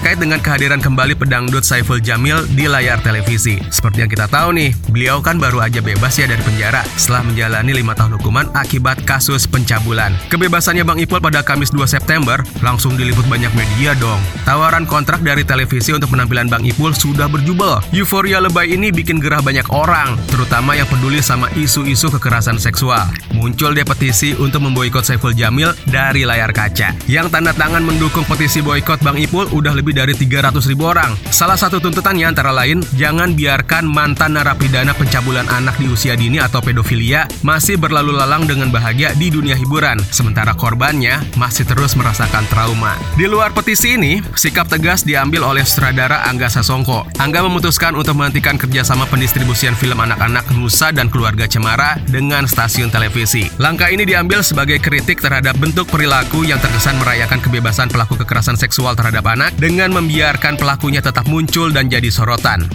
terkait dengan kehadiran kembali pedangdut Saiful Jamil di layar televisi. Seperti yang kita tahu nih, beliau kan baru aja bebas ya dari penjara setelah menjalani lima tahun hukuman akibat kasus pencabulan. Kebebasannya Bang Ipul pada Kamis 2 September langsung diliput banyak media dong. Tawaran kontrak dari televisi untuk penampilan Bang Ipul sudah berjubel. Euforia lebay ini bikin gerah banyak orang, terutama yang peduli sama isu-isu kekerasan seksual. Muncul deh petisi untuk memboikot Saiful Jamil dari layar kaca. Yang tanda tangan mendukung petisi boykot Bang Ipul udah lebih dari 300 ribu orang. Salah satu tuntutannya antara lain, jangan biarkan mantan narapidana pencabulan anak di usia dini atau pedofilia masih berlalu lalang dengan bahagia di dunia hiburan, sementara korbannya masih terus merasakan trauma. Di luar petisi ini, sikap tegas diambil oleh sutradara Angga Sasongko. Angga memutuskan untuk menghentikan kerjasama pendistribusian film anak-anak Nusa dan Keluarga Cemara dengan stasiun televisi. Langkah ini diambil sebagai kritik terhadap bentuk perilaku yang terkesan merayakan kebebasan pelaku kekerasan seksual terhadap anak dengan membiarkan pelakunya tetap muncul dan jadi sorotan.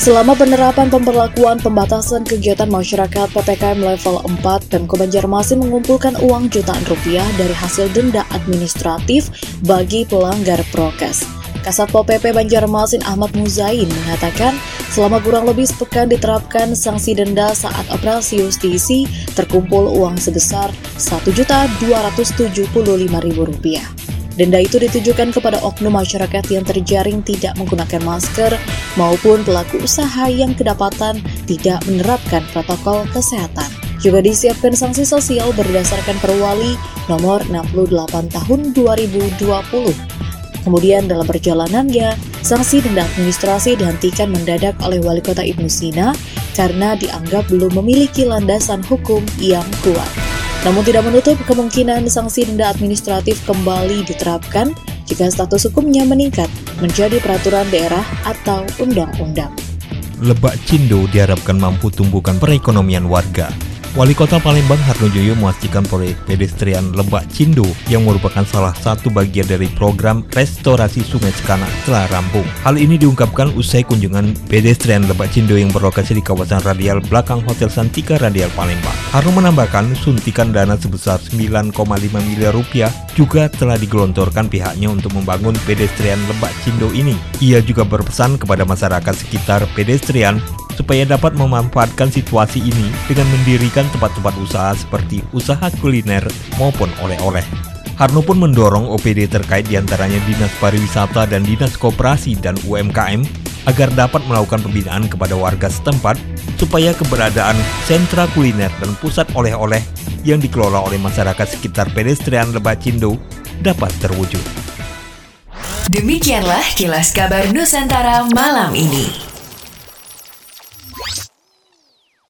Selama penerapan pemberlakuan pembatasan kegiatan masyarakat PPKM level 4, Pemko Banjarmasin mengumpulkan uang jutaan rupiah dari hasil denda administratif bagi pelanggar prokes. Kasat Pol PP Banjarmasin Ahmad Muzain mengatakan, selama kurang lebih sepekan diterapkan sanksi denda saat operasi justisi, terkumpul uang sebesar Rp1.275.000. Denda itu ditujukan kepada oknum masyarakat yang terjaring tidak menggunakan masker maupun pelaku usaha yang kedapatan tidak menerapkan protokol kesehatan. Juga disiapkan sanksi sosial berdasarkan perwali nomor 68 tahun 2020. Kemudian dalam perjalanannya, sanksi denda administrasi dihentikan mendadak oleh Wali Kota Ibnu Sina karena dianggap belum memiliki landasan hukum yang kuat. Namun tidak menutup kemungkinan sanksi denda administratif kembali diterapkan jika status hukumnya meningkat menjadi peraturan daerah atau undang-undang. Lebak Cindo diharapkan mampu tumbuhkan perekonomian warga Wali Kota Palembang Harnojoyo memastikan proyek pedestrian Lebak Cindo yang merupakan salah satu bagian dari program restorasi Sungai Sekanak telah rampung. Hal ini diungkapkan usai kunjungan pedestrian Lebak Cindo yang berlokasi di kawasan radial belakang Hotel Santika Radial Palembang. Harno menambahkan suntikan dana sebesar 9,5 miliar rupiah juga telah digelontorkan pihaknya untuk membangun pedestrian Lebak Cindo ini. Ia juga berpesan kepada masyarakat sekitar pedestrian supaya dapat memanfaatkan situasi ini dengan mendirikan tempat-tempat usaha seperti usaha kuliner maupun oleh-oleh. Harno pun mendorong OPD terkait di antaranya Dinas Pariwisata dan Dinas Koperasi dan UMKM agar dapat melakukan pembinaan kepada warga setempat supaya keberadaan sentra kuliner dan pusat oleh-oleh yang dikelola oleh masyarakat sekitar pedestrian Lebak Cindo dapat terwujud. Demikianlah kilas kabar Nusantara malam ini.